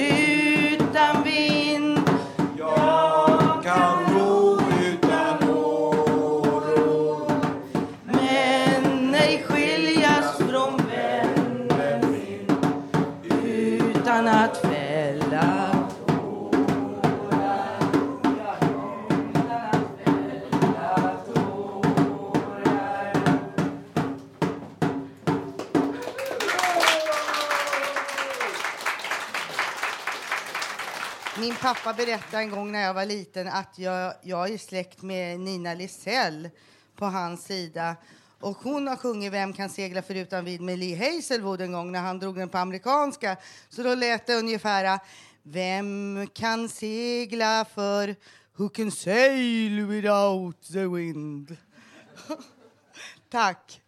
pappa berättade en gång när jag var liten att jag, jag är släkt med Nina Lisell på hans sida. Och hon har sjungit Vem kan segla förutan vid med Lee Hazelwood en gång när han drog den på amerikanska. Så då lät det ungefär Vem kan segla för Who can sail without the wind? [laughs] Tack.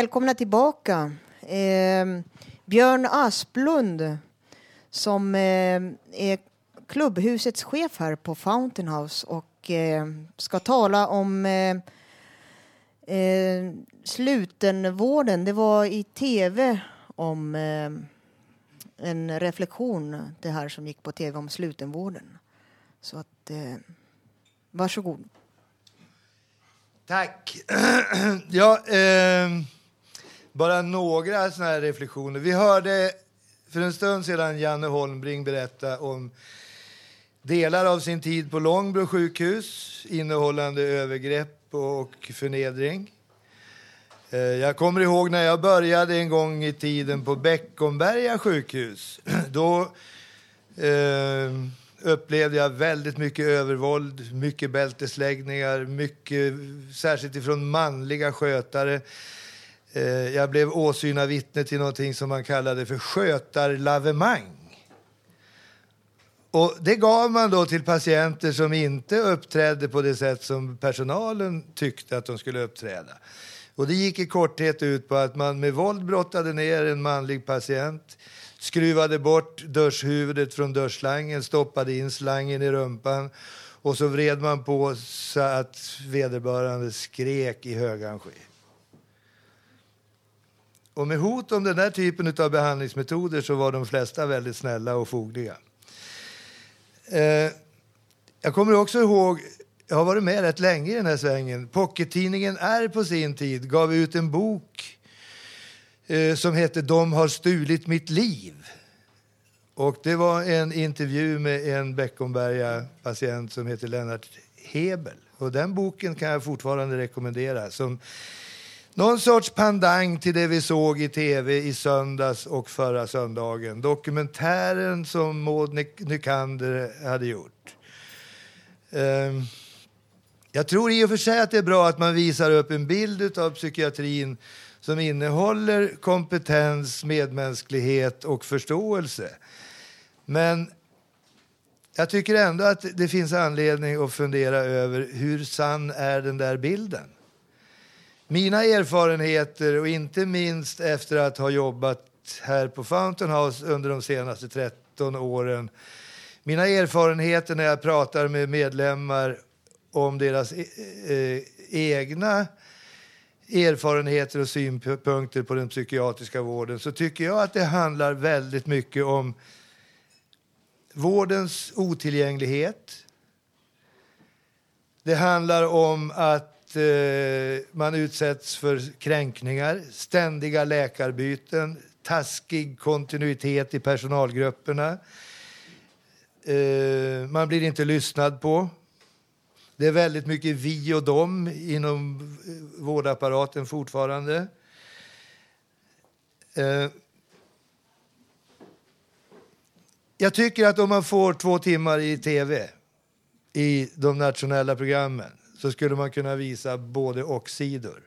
Välkomna tillbaka. Eh, Björn Asplund som eh, är klubbhusets chef här på Fountain House och eh, ska tala om eh, eh, slutenvården. Det var i tv om eh, en reflektion det här som gick på tv om slutenvården. Så att, eh, varsågod. Tack. [clears throat] ja, eh, bara några såna här reflektioner. Vi hörde för en stund sedan Janne Holmbring berätta om delar av sin tid på Långbro sjukhus innehållande övergrepp och förnedring. Eh, jag kommer ihåg när jag började en gång i tiden på Beckomberga sjukhus. [clears throat] Då eh, upplevde jag väldigt mycket övervåld, mycket bältesläggningar, mycket, särskilt ifrån manliga skötare. Eh, Jag blev åsyna vittne till någonting som man kallade för skötarlavemang. Och det gav man då till patienter som inte uppträdde på det sätt som personalen tyckte att de skulle uppträda. Och det gick i korthet ut på att man med våld brottade ner en manlig patient, skruvade bort duschhuvudet från duschslangen, stoppade in slangen i rumpan och så vred man på så att vederbörande skrek i högansky. Och med hot om den där typen av behandlingsmetoder så var de flesta väldigt snälla och fogliga. Eh, jag kommer också ihåg, jag har varit med rätt länge i den här svängen. Pockettidningen R på sin tid gav ut en bok eh, som hette De har stulit mitt liv. Och det var en intervju med en Beckomberga-patient som heter Lennart Hebel. Och den boken kan jag fortfarande rekommendera som någon sorts pandang till det vi såg i tv i söndags och förra söndagen. Dokumentären som Maud Nykander hade gjort. Um, jag tror i och för sig att det är bra att man visar upp en bild av psykiatrin som innehåller kompetens, medmänsklighet och förståelse. Men jag tycker ändå att det finns anledning att fundera över hur sann är den där bilden? Mina erfarenheter, och inte minst efter att ha jobbat här på Fountain House under de senaste 13 åren. Mina erfarenheter när jag pratar med medlemmar om deras e- eh, egna erfarenheter och synpunkter på den psykiatriska vården så tycker jag att det handlar väldigt mycket om vårdens otillgänglighet. Det handlar om att eh, man utsätts för kränkningar, ständiga läkarbyten, taskig kontinuitet i personalgrupperna. Eh, man blir inte lyssnad på. Det är väldigt mycket vi och dem inom eh, vårdapparaten fortfarande. Eh, jag tycker att om man får två timmar i tv i de nationella programmen så skulle man kunna visa både och-sidor.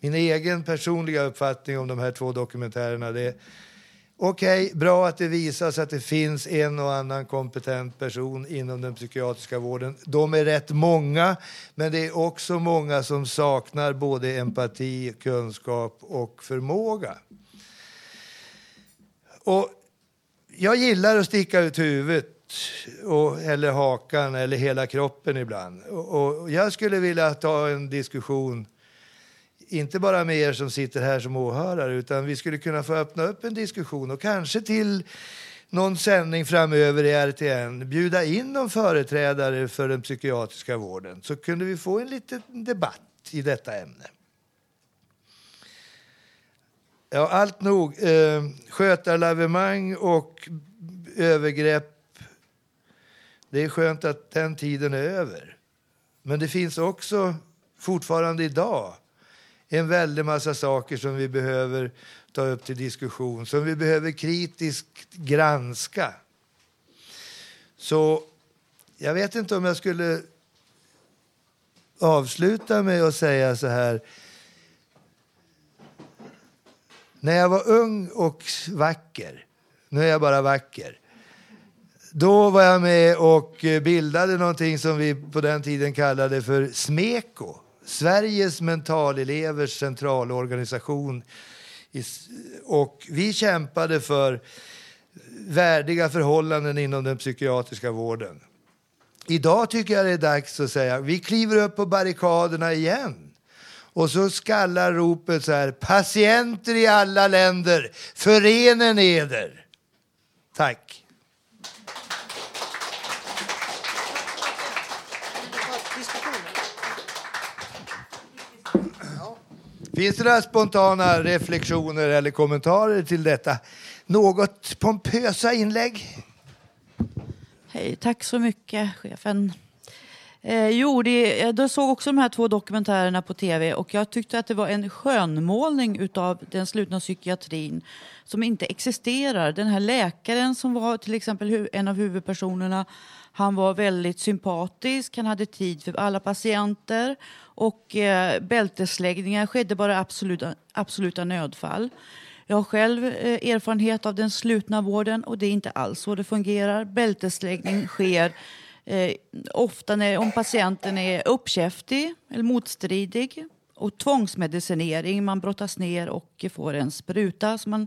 Min egen personliga uppfattning om de här två dokumentärerna det är Okej, bra att det visas att det finns en och annan kompetent person inom den psykiatriska vården. De är rätt många, men det är också många som saknar både empati, kunskap och förmåga. Och jag gillar att sticka ut huvudet, och, eller hakan, eller hela kroppen ibland. Och, och jag skulle vilja ta en diskussion inte bara med er som sitter här som åhörare, utan vi skulle kunna få öppna upp en diskussion och kanske till någon sändning framöver i RTN bjuda in någon företrädare för den psykiatriska vården så kunde vi få en liten debatt i detta ämne. Ja, allt nog. Eh, skötarlavemang och övergrepp. Det är skönt att den tiden är över. Men det finns också fortfarande idag en väldig massa saker som vi behöver ta upp till diskussion, som vi behöver kritiskt granska. Så jag vet inte om jag skulle avsluta med att säga så här. När jag var ung och vacker, nu är jag bara vacker, då var jag med och bildade någonting som vi på den tiden kallade för SMEKO. Sveriges mentalelevers centralorganisation. Och vi kämpade för värdiga förhållanden inom den psykiatriska vården. Idag tycker jag det är dags att säga vi kliver upp på barrikaderna igen. Och så skallar ropet så här, patienter i alla länder, förenen eder. Tack. Finns det några spontana reflektioner eller kommentarer till detta något pompösa inlägg? Hej, tack så mycket, chefen. Eh, jo, det, eh, jag såg också de här två dokumentärerna på tv och jag tyckte att det var en skönmålning utav den slutna psykiatrin som inte existerar. Den här läkaren som var till exempel en av huvudpersonerna, han var väldigt sympatisk, han hade tid för alla patienter och eh, bältesläggningar skedde bara i absoluta, absoluta nödfall. Jag har själv eh, erfarenhet av den slutna vården och det är inte alls så det fungerar. Bältesläggning sker eh, ofta när, om patienten är uppkäftig eller motstridig. Och tvångsmedicinering, man brottas ner och får en spruta. Så man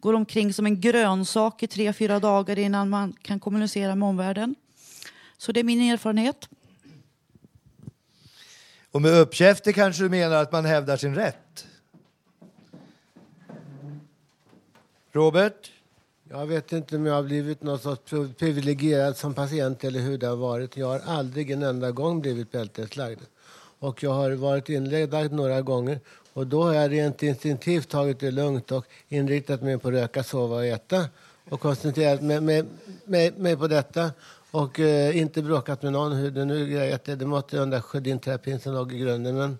går omkring som en grönsak i tre, fyra dagar innan man kan kommunicera med omvärlden. Så det är min erfarenhet. Och med uppkäfter kanske du menar att man hävdar sin rätt? Robert? Jag vet inte om jag har blivit något sorts privilegierad som patient eller hur det har varit. Jag har aldrig en enda gång blivit bälteslagd. Och jag har varit inlagd några gånger och då har jag rent instinktivt tagit det lugnt och inriktat mig på att röka, sova och äta och koncentrerat mig, mig, mig, mig på detta och eh, inte bråkat med någon hur det nu grejat. Det Det måste ju den där Sjödinterapin som låg i grunden. Men i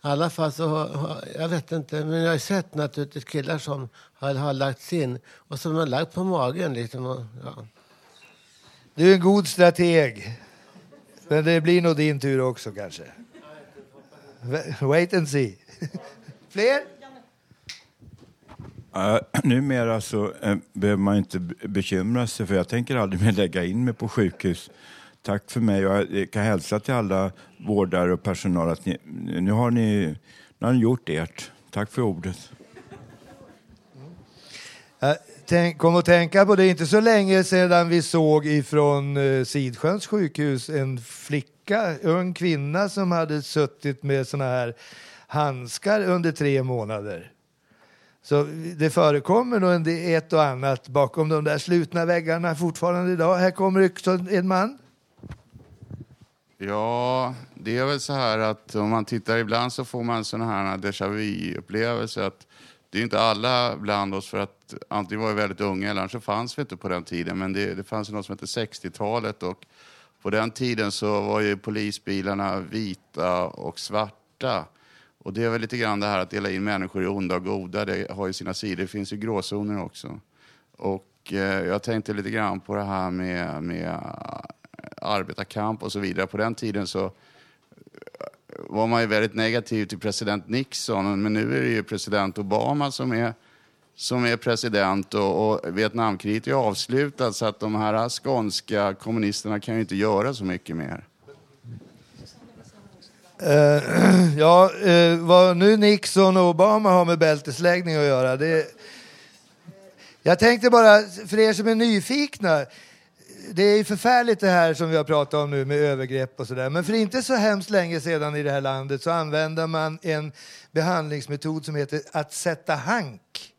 alla fall så har, har, jag vet inte, men jag har sett naturligtvis killar som har, har lagts in och som har lagt på magen liksom. Och, ja. Du är en god strateg. Men det blir nog din tur också kanske. Wait and see. [laughs] Fler? Uh, [clears throat] numera så uh, behöver man inte bekymra sig för jag tänker aldrig mer lägga in mig på sjukhus. Tack för mig jag eh, kan hälsa till alla vårdare och personal att ni, nu, har ni, nu har ni gjort ert. Tack för ordet. Jag tänk, kom att tänka på det, inte så länge sedan vi såg ifrån eh, Sidsjöns sjukhus en flicka, ung kvinna som hade suttit med såna här handskar under tre månader. Så det förekommer nog en ett och annat bakom de där slutna väggarna fortfarande idag. Här kommer också en man. Ja, det är väl så här att om man tittar ibland så får man såna här déjà vu-upplevelser. Att det är inte alla bland oss för att antingen var vi väldigt unga eller så fanns vi inte på den tiden. Men det, det fanns ju något som hette 60-talet och på den tiden så var ju polisbilarna vita och svarta. Och det är väl lite grann det här att dela in människor i onda och goda. Det har ju sina sidor. Det finns ju gråzoner också. Och eh, jag tänkte lite grann på det här med, med eh, arbetarkamp och så vidare. På den tiden så eh, var man ju väldigt negativ till president Nixon, men nu är det ju president Obama som är, som är president och, och Vietnamkriget är avslutat så att de här skånska kommunisterna kan ju inte göra så mycket mer. Uh, [clears throat] ja, uh, vad nu Nixon och Obama har med bältesläggning att göra, det... Jag tänkte bara, för er som är nyfikna, det är ju förfärligt det här som vi har pratat om nu med övergrepp och sådär. Men för inte så hemskt länge sedan i det här landet så använde man en behandlingsmetod som heter att sätta hank.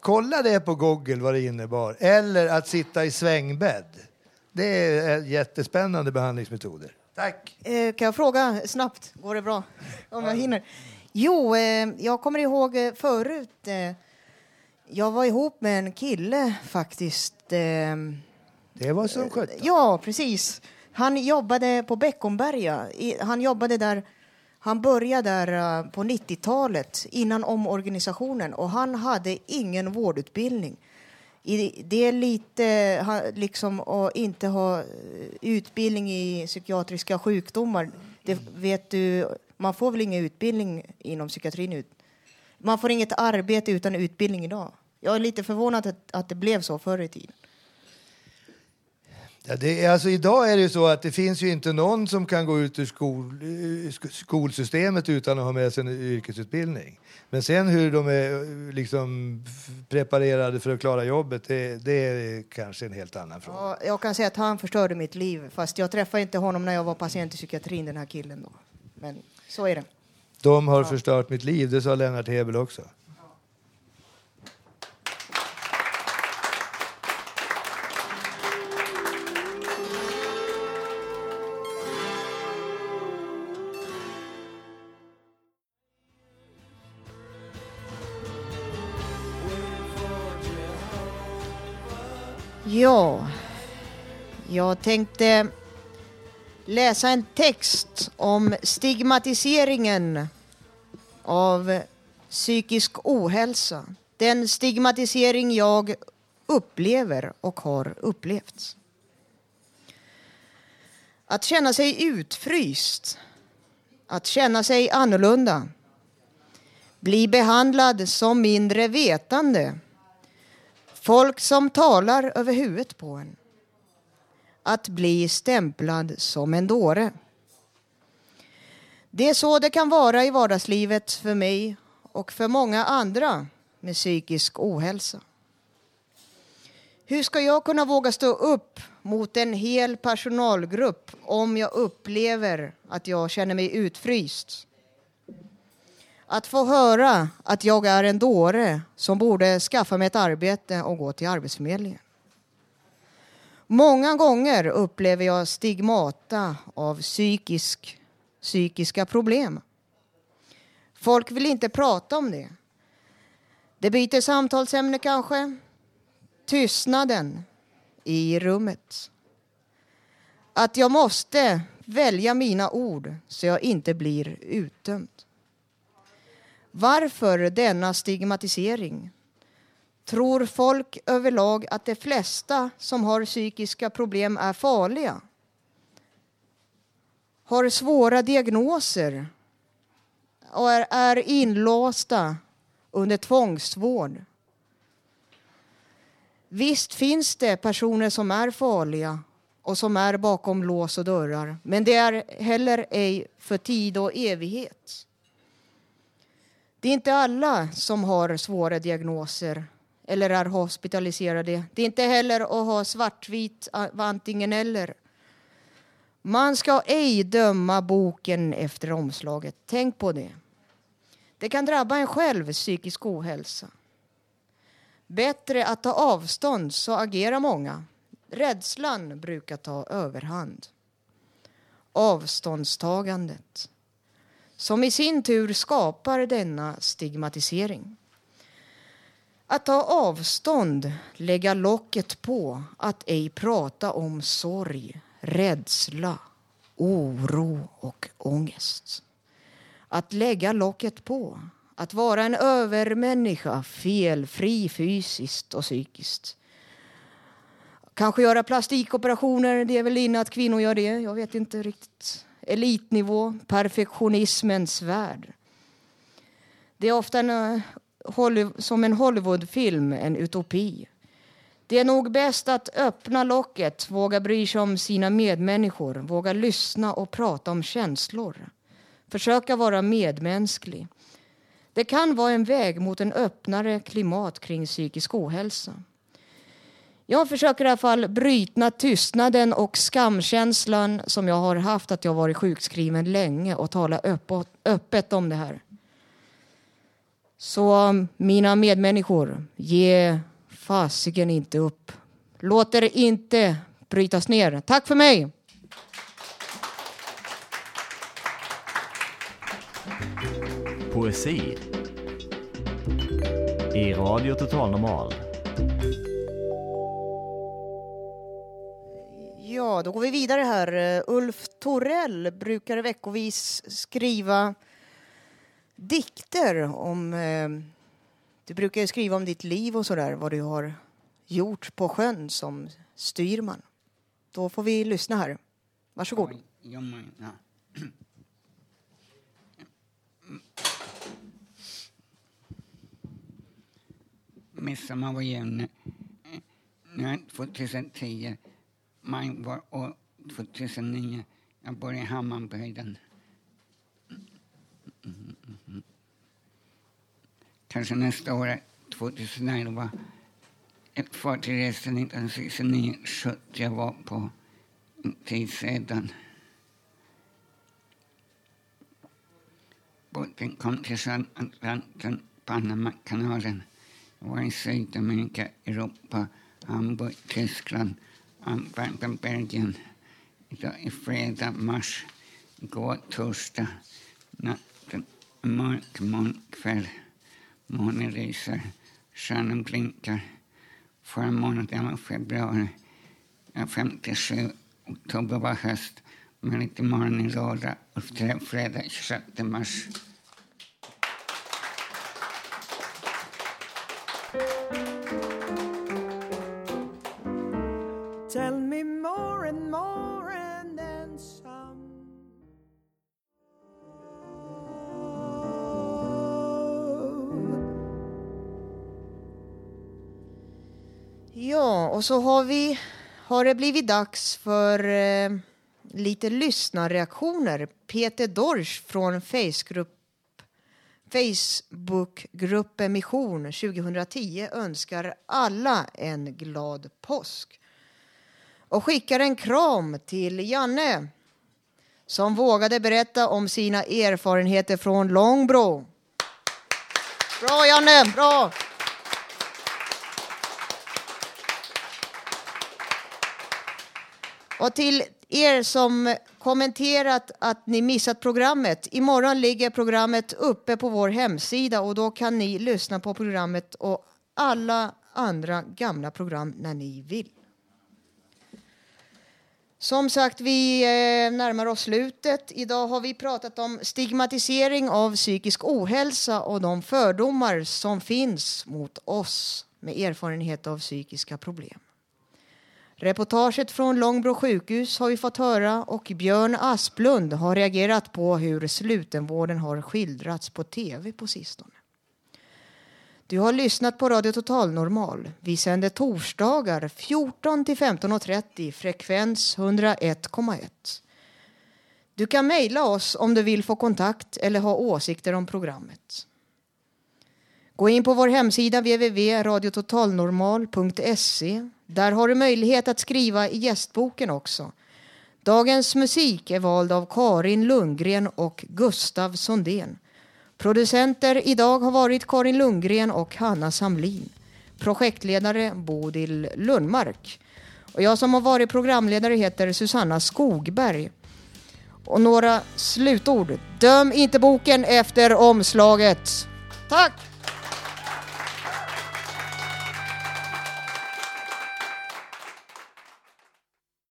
Kolla det på Google vad det innebar. Eller att sitta i svängbädd. Det är eh, jättespännande behandlingsmetoder. Tack. Eh, kan jag fråga snabbt? Går det bra? Om jag hinner. Jo, eh, jag kommer ihåg eh, förut. Eh, jag var ihop med en kille faktiskt. Eh, Det var som sjutton. Ja, precis. Han jobbade på Beckomberga. I- Han jobbade där. Han började där eh, på 90-talet innan omorganisationen och han hade ingen vårdutbildning. I- Det är lite liksom att inte ha eh, utbildning i psykiatriska sjukdomar. Det vet du, man får väl ingen utbildning inom psykiatrin. Man får inget arbete utan utbildning idag. Jag är lite förvånad att, att det blev så förr i tiden. Ja, det är, alltså, idag är det ju så att det finns ju inte någon som kan gå ut ur skol, eh, sk- skolsystemet utan att ha med sig en yrkesutbildning. Men sen hur de är eh, liksom preparerade för att klara jobbet, det, det är kanske en helt annan fråga. Ja, jag kan säga att han förstörde mitt liv. Fast jag träffade inte honom när jag var patient i psykiatrin, den här killen då. Men så är det. De har förstört mitt liv, det sa Lennart Hebel också. Ja, jag tänkte läsa en text om stigmatiseringen av psykisk ohälsa. Den stigmatisering jag upplever och har upplevt. Att känna sig utfryst, att känna sig annorlunda, bli behandlad som mindre vetande Folk som talar över huvudet på en. Att bli stämplad som en dåre. Det är så det kan vara i vardagslivet för mig och för många andra med psykisk ohälsa. Hur ska jag kunna våga stå upp mot en hel personalgrupp om jag upplever att jag känner mig utfryst? Att få höra att jag är en dåre som borde skaffa mig ett arbete och gå till Arbetsförmedlingen. Många gånger upplever jag stigmata av psykisk, psykiska problem. Folk vill inte prata om det. Det byter samtalsämne kanske. Tystnaden i rummet. Att jag måste välja mina ord så jag inte blir utdömd. Varför denna stigmatisering? Tror folk överlag att de flesta som har psykiska problem är farliga? Har svåra diagnoser och är, är inlåsta under tvångsvård? Visst finns det personer som är farliga och som är bakom lås och dörrar, men det är heller ej för tid och evighet. Det är inte alla som har svåra diagnoser eller är hospitaliserade. Det är inte heller att ha svartvit antingen eller. Man ska ej döma boken efter omslaget. Tänk på det. Det kan drabba en själv, psykisk ohälsa. Bättre att ta avstånd, så agerar många. Rädslan brukar ta överhand. Avståndstagandet som i sin tur skapar denna stigmatisering. Att ta avstånd, lägga locket på, att ej prata om sorg, rädsla, oro och ångest. Att lägga locket på, att vara en övermänniska, felfri fysiskt och psykiskt. Kanske göra plastikoperationer, det är väl inne att kvinnor gör det, jag vet inte riktigt. Elitnivå, perfektionismens värld. Det är ofta en, eh, som en Hollywoodfilm, en utopi. Det är nog bäst att öppna locket, våga bry sig om sina medmänniskor, våga lyssna och prata om känslor. Försöka vara medmänsklig. Det kan vara en väg mot en öppnare klimat kring psykisk ohälsa. Jag försöker i alla fall bryta tystnaden och skamkänslan som jag har haft att jag varit sjukskriven länge och tala öppet, öppet om det här. Så um, mina medmänniskor, ge fasiken inte upp. Låt er inte brytas ner. Tack för mig! Poesi i Radio Total Normal. Ja, då går vi vidare här. Ulf Torell brukar veckovis skriva dikter om... Eh, du brukar skriva om ditt liv och sådär, vad du har gjort på sjön som styrman. Då får vi lyssna här. Varsågod. Midsommar var ju nu, nu 2010. Maj var år 2009. Jag bor i Hammarbyhöjden. Mm, mm, mm. Kanske nästa år, 2011, ett fartygresa 1969, 70 jag var på en tid sedan. Båten kom till sjön Atlanten, Panamakanalen. Jag var i Sydamerika, Europa, Hamburg, Tyskland, Antwerpen, Belgien. Idag är fredag, mars. Igår torsdag, natten, mörk morgonkväll. Månen lyser, stjärnan blinkar. Förra månaden var februari. Ja, 57, oktober var höst. Men lite morgon i lördag och fredag 26 och så har vi har det blivit dags för eh, lite lyssnarreaktioner. Peter Dorsch från Facegrupp, Facebookgruppen Mission 2010 önskar alla en glad påsk och skickar en kram till Janne som vågade berätta om sina erfarenheter från Långbro. Bra Janne, bra! Och till er som kommenterat att ni missat programmet. Imorgon ligger programmet uppe på vår hemsida och då kan ni lyssna på programmet och alla andra gamla program när ni vill. Som sagt, vi eh, närmar oss slutet. Idag har vi pratat om stigmatisering av psykisk ohälsa och de fördomar som finns mot oss med erfarenhet av psykiska problem. Reportaget från Långbro sjukhus har vi fått höra och Björn Asplund har reagerat på hur slutenvården har skildrats på tv på sistone. Du har lyssnat på Radio Total Normal. Vi sänder torsdagar 14 till 15.30 frekvens 101,1. Du kan mejla oss om du vill få kontakt eller ha åsikter om programmet. Gå in på vår hemsida www.radiototalnormal.se. Där har du möjlighet att skriva i gästboken också. Dagens musik är vald av Karin Lundgren och Gustav Sondén. Producenter idag har varit Karin Lundgren och Hanna Samlin. Projektledare Bodil Lundmark. Och jag som har varit programledare heter Susanna Skogberg. Och några slutord. Döm inte boken efter omslaget. Tack!